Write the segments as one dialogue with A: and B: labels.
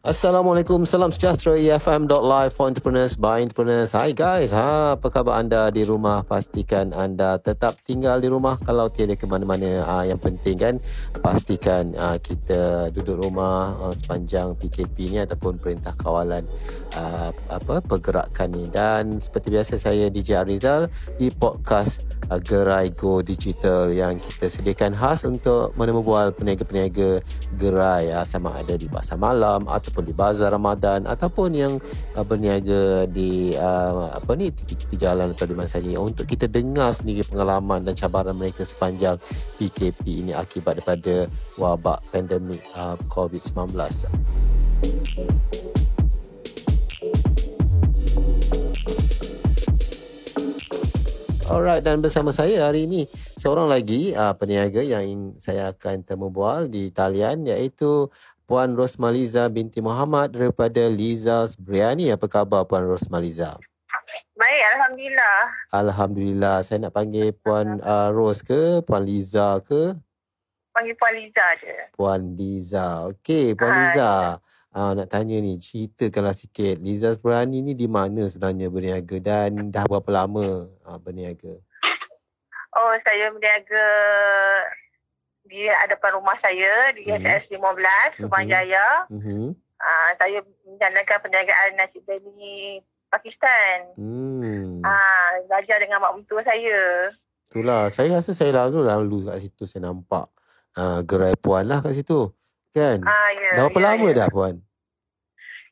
A: Assalamualaikum, salam sejahtera EFM.live for entrepreneurs by entrepreneurs. Hai guys, ha, apa khabar anda di rumah? Pastikan anda tetap tinggal di rumah kalau tiada ke mana-mana. Ha, yang penting kan, pastikan ha, kita duduk rumah ha, sepanjang PKP ni ataupun perintah kawalan ha, apa pergerakan ni. Dan seperti biasa saya DJ Arizal di podcast ha, Gerai Go Digital yang kita sediakan khas untuk menemubual peniaga-peniaga gerai ha, sama ada di pasar malam atau ataupun di bazar Ramadan ataupun yang uh, berniaga di uh, apa ni tepi-tepi jalan atau di mana saja untuk kita dengar sendiri pengalaman dan cabaran mereka sepanjang PKP ini akibat daripada wabak pandemik uh, COVID-19. Alright dan bersama saya hari ini seorang lagi uh, peniaga yang saya akan temu bual di talian iaitu Puan Rosmaliza binti Muhammad daripada Liza's Biryani. Apa khabar Puan Rosmaliza?
B: Baik, Alhamdulillah.
A: Alhamdulillah. Saya nak panggil Puan uh, Ros ke? Puan Liza ke?
B: Panggil Puan Liza je.
A: Puan Liza. Okey, Puan Hai. Liza. Uh, nak tanya ni, ceritakanlah sikit. Liza's Biryani ni di mana sebenarnya berniaga dan dah berapa lama uh, berniaga?
B: Oh, saya berniaga di hadapan rumah saya di mm-hmm. SS 15 Subang mm-hmm. Jaya. Mm-hmm. Uh, saya menjalankan perniagaan nasi biryani Pakistan. Hmm. Uh, belajar dengan mak mentua saya.
A: Itulah, saya rasa saya lalu lalu kat situ saya nampak uh, gerai puan lah kat situ. Kan? Uh, yeah, dah berapa yeah, lama yeah. dah puan?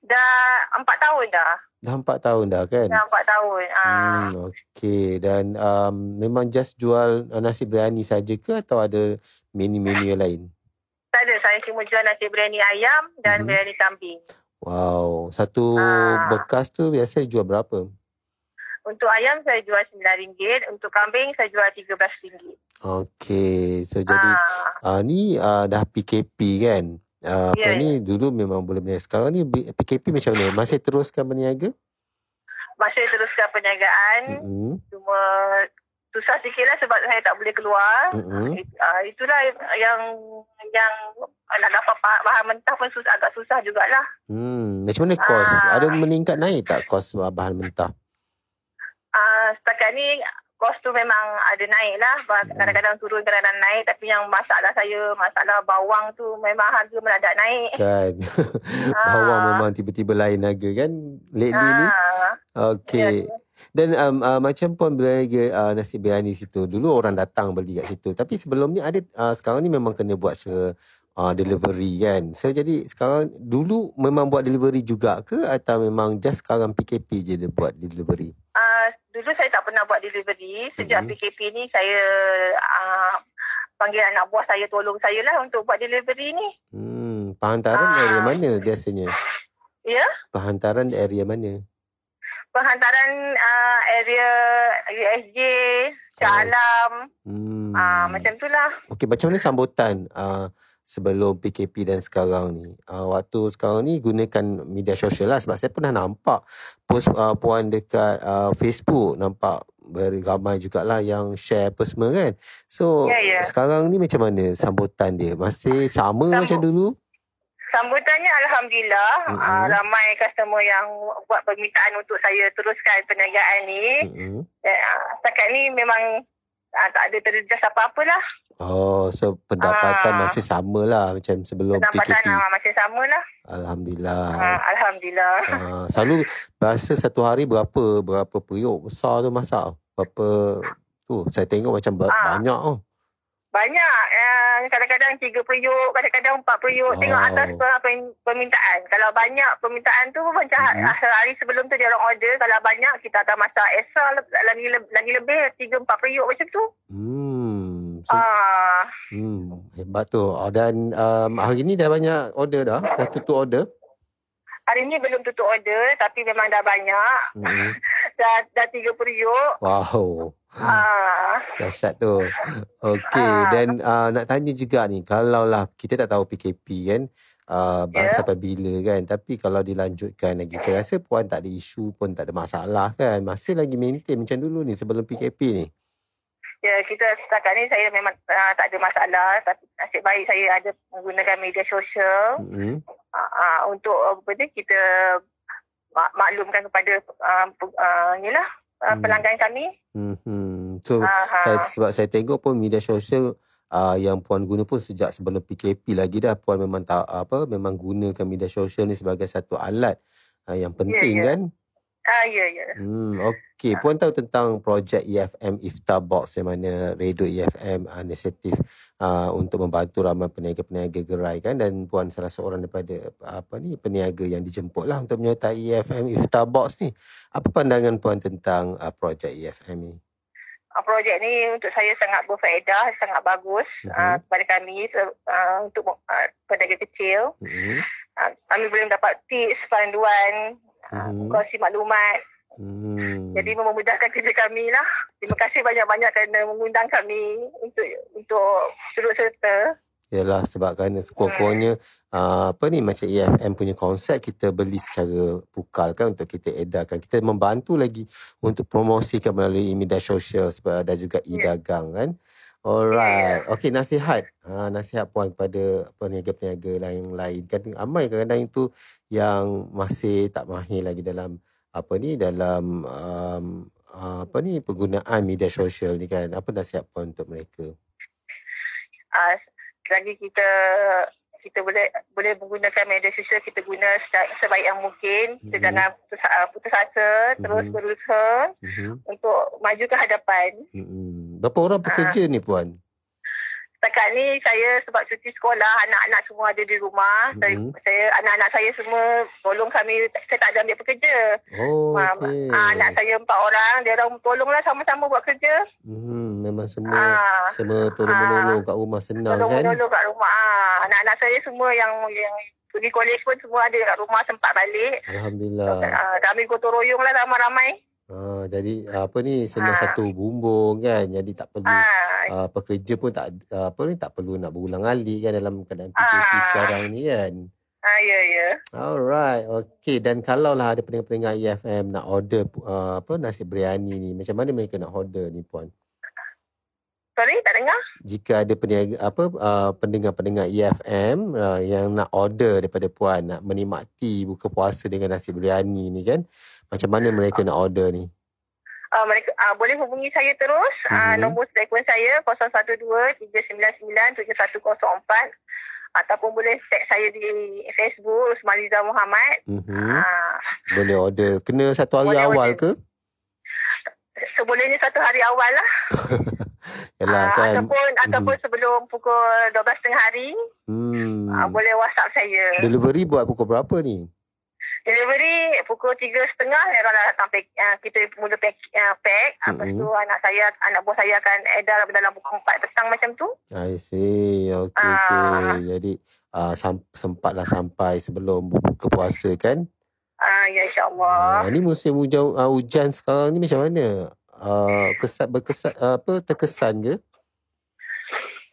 B: Dah empat tahun dah.
A: Dah empat tahun dah kan?
B: Dah empat tahun. Ah.
A: Hmm, okay. Dan um, memang just jual uh, nasi biryani saja ke atau ada menu-menu yang lain?
B: Tak ada. Saya cuma jual nasi biryani ayam dan hmm. biryani kambing.
A: Wow. Satu ah. bekas tu biasa jual berapa?
B: Untuk ayam saya jual RM9. Untuk kambing saya jual RM13.
A: Okay. So jadi ah. uh, ni uh, dah PKP kan? Uh, yeah, apa ni dulu memang boleh berniaga. Sekarang ni PKP macam mana? Masih teruskan berniaga?
B: Masih teruskan perniagaan. Mm-hmm. Cuma susah sikit lah sebab saya tak boleh keluar. Mm-hmm. Uh, itulah yang yang nak dapat bahan mentah pun susah, agak susah jugalah.
A: Hmm, macam mana kos? Uh, Ada meningkat naik tak kos bahan mentah?
B: Uh, setakat ni kos tu memang ada naik lah. Kadang-kadang turun, kadang-kadang naik. Tapi yang masalah saya, masalah bawang tu memang harga mendadak naik.
A: Kan. bawang ha. memang tiba-tiba lain harga kan? Lately ha. ni. Okay. Ya, ya. Dan um, uh, macam pun berniaga uh, nasi biryani situ. Dulu orang datang beli kat situ. Tapi sebelum ni ada, uh, sekarang ni memang kena buat se uh, delivery kan. So jadi sekarang, dulu memang buat delivery juga ke? Atau memang just sekarang PKP je dia buat delivery?
B: Uh, dulu saya tak pernah buat delivery. Sejak mm-hmm. PKP ni saya uh, panggil anak buah saya tolong saya lah untuk buat delivery ni.
A: Hmm, penghantaran uh, area mana biasanya?
B: Ya? Yeah?
A: Penghantaran area mana?
B: Penghantaran uh, area USJ, Shah oh. Alam. Hmm. Uh, macam tu lah.
A: Okey, macam mana sambutan uh, sebelum PKP dan sekarang ni. Uh, waktu sekarang ni gunakan media sosial lah sebab saya pernah nampak post uh, puan dekat uh, Facebook nampak very ramai jugalah yang share apa semua kan. So yeah, yeah. sekarang ni macam mana sambutan dia? Masih sama Sambut. macam dulu?
B: Sambutannya Alhamdulillah mm-hmm. uh, ramai customer yang buat permintaan untuk saya teruskan perniagaan ni. Mm-hmm. Uh, setakat ni memang uh, tak ada terjejas apa-apalah.
A: Oh, so pendapatan ah. masih sama lah macam sebelum pendapatan PKP.
B: Pendapatan masih sama lah.
A: Alhamdulillah.
B: Ah, Alhamdulillah.
A: Ah, selalu biasa satu hari berapa berapa periuk besar tu masak? Berapa tu? Saya tengok macam ah. banyak. Oh.
B: Banyak. Eh, kadang-kadang tiga periuk, kadang-kadang empat periuk. Oh. Tengok atas permintaan. Kalau banyak permintaan tu macam mm-hmm. hari sebelum tu dia orang order. Kalau banyak kita akan masak extra lagi, lagi lebih tiga empat periuk macam tu.
A: Hmm. So, ah. Hmm, hebat tu. Oh, dan um, hari ni dah banyak order dah? Dah tutup order?
B: Hari ni belum tutup order tapi memang dah banyak. Hmm. dah, dah tiga periuk.
A: Wow. Ah. Dahsyat tu. Okey. Ah. Dan uh, nak tanya juga ni. Kalau lah kita tak tahu PKP kan. Uh, yeah. sampai bila kan. Tapi kalau dilanjutkan lagi. Saya rasa puan tak ada isu pun tak ada masalah kan. Masih lagi maintain macam dulu ni sebelum PKP ni.
B: Ya, kita setakat ni saya memang uh, tak ada masalah. Tapi nasib baik saya ada menggunakan media sosial. Mm-hmm. uh, uh, untuk apa dia kita maklumkan kepada uh, uh, inilah uh, hmm. pelanggan kami.
A: Hmm. So saya sebab saya tengok pun media sosial uh, yang puan guna pun sejak sebelum PKP lagi dah puan memang tak apa memang gunakan media sosial ni sebagai satu alat uh, yang ya, penting yeah, yeah. kan?
B: Ah ya ya.
A: Hmm okey ah. puan tahu tentang projek EFM Iftar Box yang mana Radio EFM uh, inisiatif uh, untuk membantu ramai peniaga-peniaga gerai kan dan puan salah seorang daripada apa ni peniaga yang dijemput lah untuk menyertai EFM Iftar Box ni. Apa pandangan puan tentang uh, projek EFM ni?
B: Uh, projek ni untuk saya sangat berfaedah, sangat bagus uh-huh. uh, kepada kami uh, untuk uh, peniaga kecil. Uh-huh. Uh, kami boleh mendapat tips, panduan hmm. kongsi maklumat. Hmm. Jadi memudahkan kerja kami lah. Terima kasih banyak-banyak kerana mengundang kami untuk untuk turut serta.
A: Yalah sebab kerana sekurang-kurangnya hmm. uh, apa ni macam EFM punya konsep kita beli secara pukal kan untuk kita edarkan. Kita membantu lagi untuk promosikan melalui media sosial ada juga ya. e-dagang kan. Alright. Yeah. Okey, nasihat. Ha, nasihat puan kepada peniaga-peniaga lain-lain. Kan ramai kadang-kadang itu yang masih tak mahir lagi dalam apa ni dalam um, apa ni penggunaan media sosial ni kan. Apa nasihat puan untuk mereka?
B: Uh, lagi kita kita boleh boleh menggunakan media sosial kita guna sebaik yang mungkin kita mm-hmm. jangan putus, uh, putus asa mm-hmm. terus berusaha mm-hmm. untuk maju ke hadapan
A: mm-hmm. Berapa orang pekerja uh, ni puan
B: Setakat ni saya sebab cuti sekolah, anak-anak semua ada di rumah. Mm-hmm. Saya, saya anak-anak saya semua tolong kami, saya tak ada ambil pekerja.
A: Oh, okay.
B: uh, anak saya empat orang, dia orang tolonglah sama-sama buat kerja.
A: Hmm, memang semua uh, semua tolong-menolong kat rumah senang
B: tolong
A: kan?
B: Tolong-menolong kat rumah. Anak-anak saya semua yang yang pergi kolej pun semua ada kat rumah sempat balik.
A: Alhamdulillah.
B: Uh, kami gotong royong lah ramai-ramai.
A: Ha, jadi apa ni senang ha. satu bumbung kan jadi tak perlu ha. uh, pekerja pun tak uh, apa ni tak perlu nak berulang alik kan dalam keadaan PKP ha. sekarang ni kan.
B: Ah ya ya.
A: Alright. Okey dan kalau lah ada pendengar-pendengar EFM nak order uh, apa nasi biryani ni macam mana mereka nak order ni puan?
B: Sorry, tak dengar.
A: Jika ada peniaga, apa uh, pendengar-pendengar EFM uh, yang nak order daripada puan nak menikmati buka puasa dengan nasi biryani ni kan, macam mana mereka nak order ni?
B: Uh, mereka uh, boleh hubungi saya terus. Uh, mm-hmm. Nombor telefon saya 012-399-7104 ataupun boleh tag saya di Facebook Usmaliza Muhammad.
A: Mm-hmm. Uh, boleh order. Kena satu hari awal order. ke?
B: Sebolehnya satu hari awal lah. Yalah, uh, kan. Ataupun, mm-hmm. ataupun sebelum pukul 12.30 hari. Hmm. Uh, boleh WhatsApp saya.
A: Delivery buat pukul berapa ni?
B: Delivery pukul 3.30 orang dah datang pack, uh, kita mula pack, uh, pack. Mm-hmm. lepas tu anak saya anak buah saya akan edar dalam pukul 4 petang macam tu
A: I see okay, uh, okay. jadi uh, sam- sempatlah sampai sebelum buka puasa kan
B: ya insyaAllah.
A: Uh, ni musim hujan, uh, hujan sekarang ni macam mana? Uh, kesat berkesan uh, apa terkesan ke?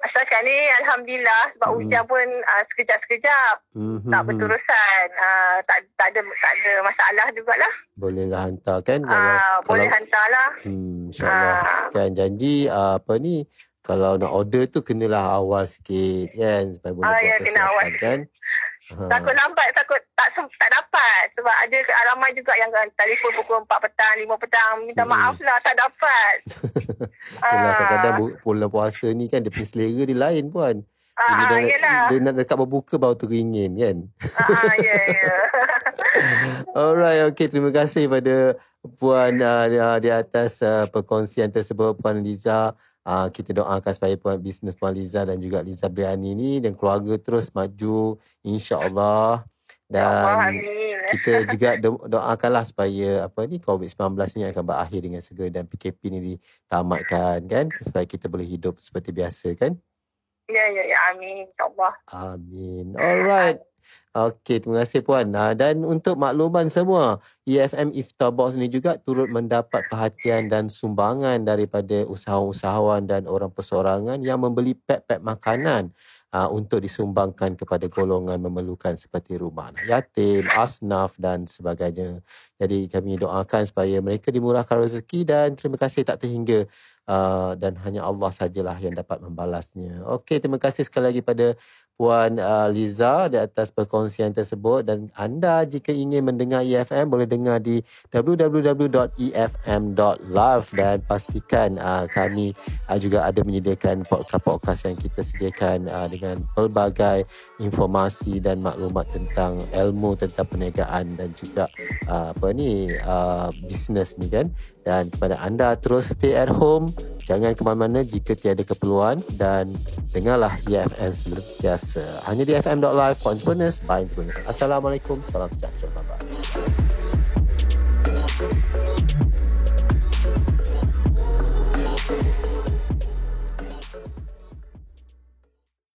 B: Setakat ni Alhamdulillah sebab hmm. hujan pun uh, sekejap-sekejap. Hmm. tak berterusan. Uh, tak, tak, ada, tak ada masalah jugalah.
A: Bolehlah hantar kan? Uh,
B: kalau, boleh hantar lah
A: hmm, insyaAllah. Uh. kan janji uh, apa ni? Kalau nak order tu kenalah awal sikit kan? Supaya boleh uh, buat ya, kesihatan kan
B: Ha. Takut lambat, takut tak tak dapat. Sebab ada ramai juga yang telefon pukul 4 petang, 5 petang. Minta hmm. maaf lah, tak dapat.
A: Yalah, uh. kadang-kadang bulan puasa ni kan dia punya selera dia lain pun.
B: Ah, dia,
A: dah, dia nak dekat berbuka baru teringin kan.
B: Ah, ya, ya.
A: Alright, okay. Terima kasih pada Puan uh, di atas uh, perkongsian tersebut, Puan Liza. Uh, kita doakan supaya puan bisnes Puan Liza dan juga Liza Briani ni dan keluarga terus maju insya-Allah. Dan kita juga do- doakanlah supaya apa ni COVID-19 ni akan berakhir dengan segera dan PKP ni ditamatkan kan supaya kita boleh hidup seperti biasa kan?
B: Ya ya ya amin insya-Allah.
A: Amin. Alright. Okey, terima kasih Puan. Dan untuk makluman semua, EFM Iftar Box ini juga turut mendapat perhatian dan sumbangan daripada usahawan-usahawan dan orang persorangan yang membeli pek-pek makanan uh, untuk disumbangkan kepada golongan memerlukan seperti rumah anak yatim, asnaf dan sebagainya. Jadi kami doakan supaya mereka dimurahkan rezeki dan terima kasih tak terhingga uh, dan hanya Allah sajalah yang dapat membalasnya. Okey, terima kasih sekali lagi pada Puan uh, Liza di atas perkongsian tersebut. Dan anda jika ingin mendengar EFM boleh dengar di www.efm.live dan pastikan uh, kami uh, juga ada menyediakan podcast-podcast yang kita sediakan uh, dengan pelbagai informasi dan maklumat tentang ilmu tentang perniagaan dan juga uh, apa ni uh, bisnes ni kan. Dan kepada anda terus stay at home jangan ke mana-mana jika tiada keperluan dan dengarlah EFM sentiasa. Hanya di fm.live for entrepreneurs by entrepreneurs. Assalamualaikum. Salam sejahtera. Bye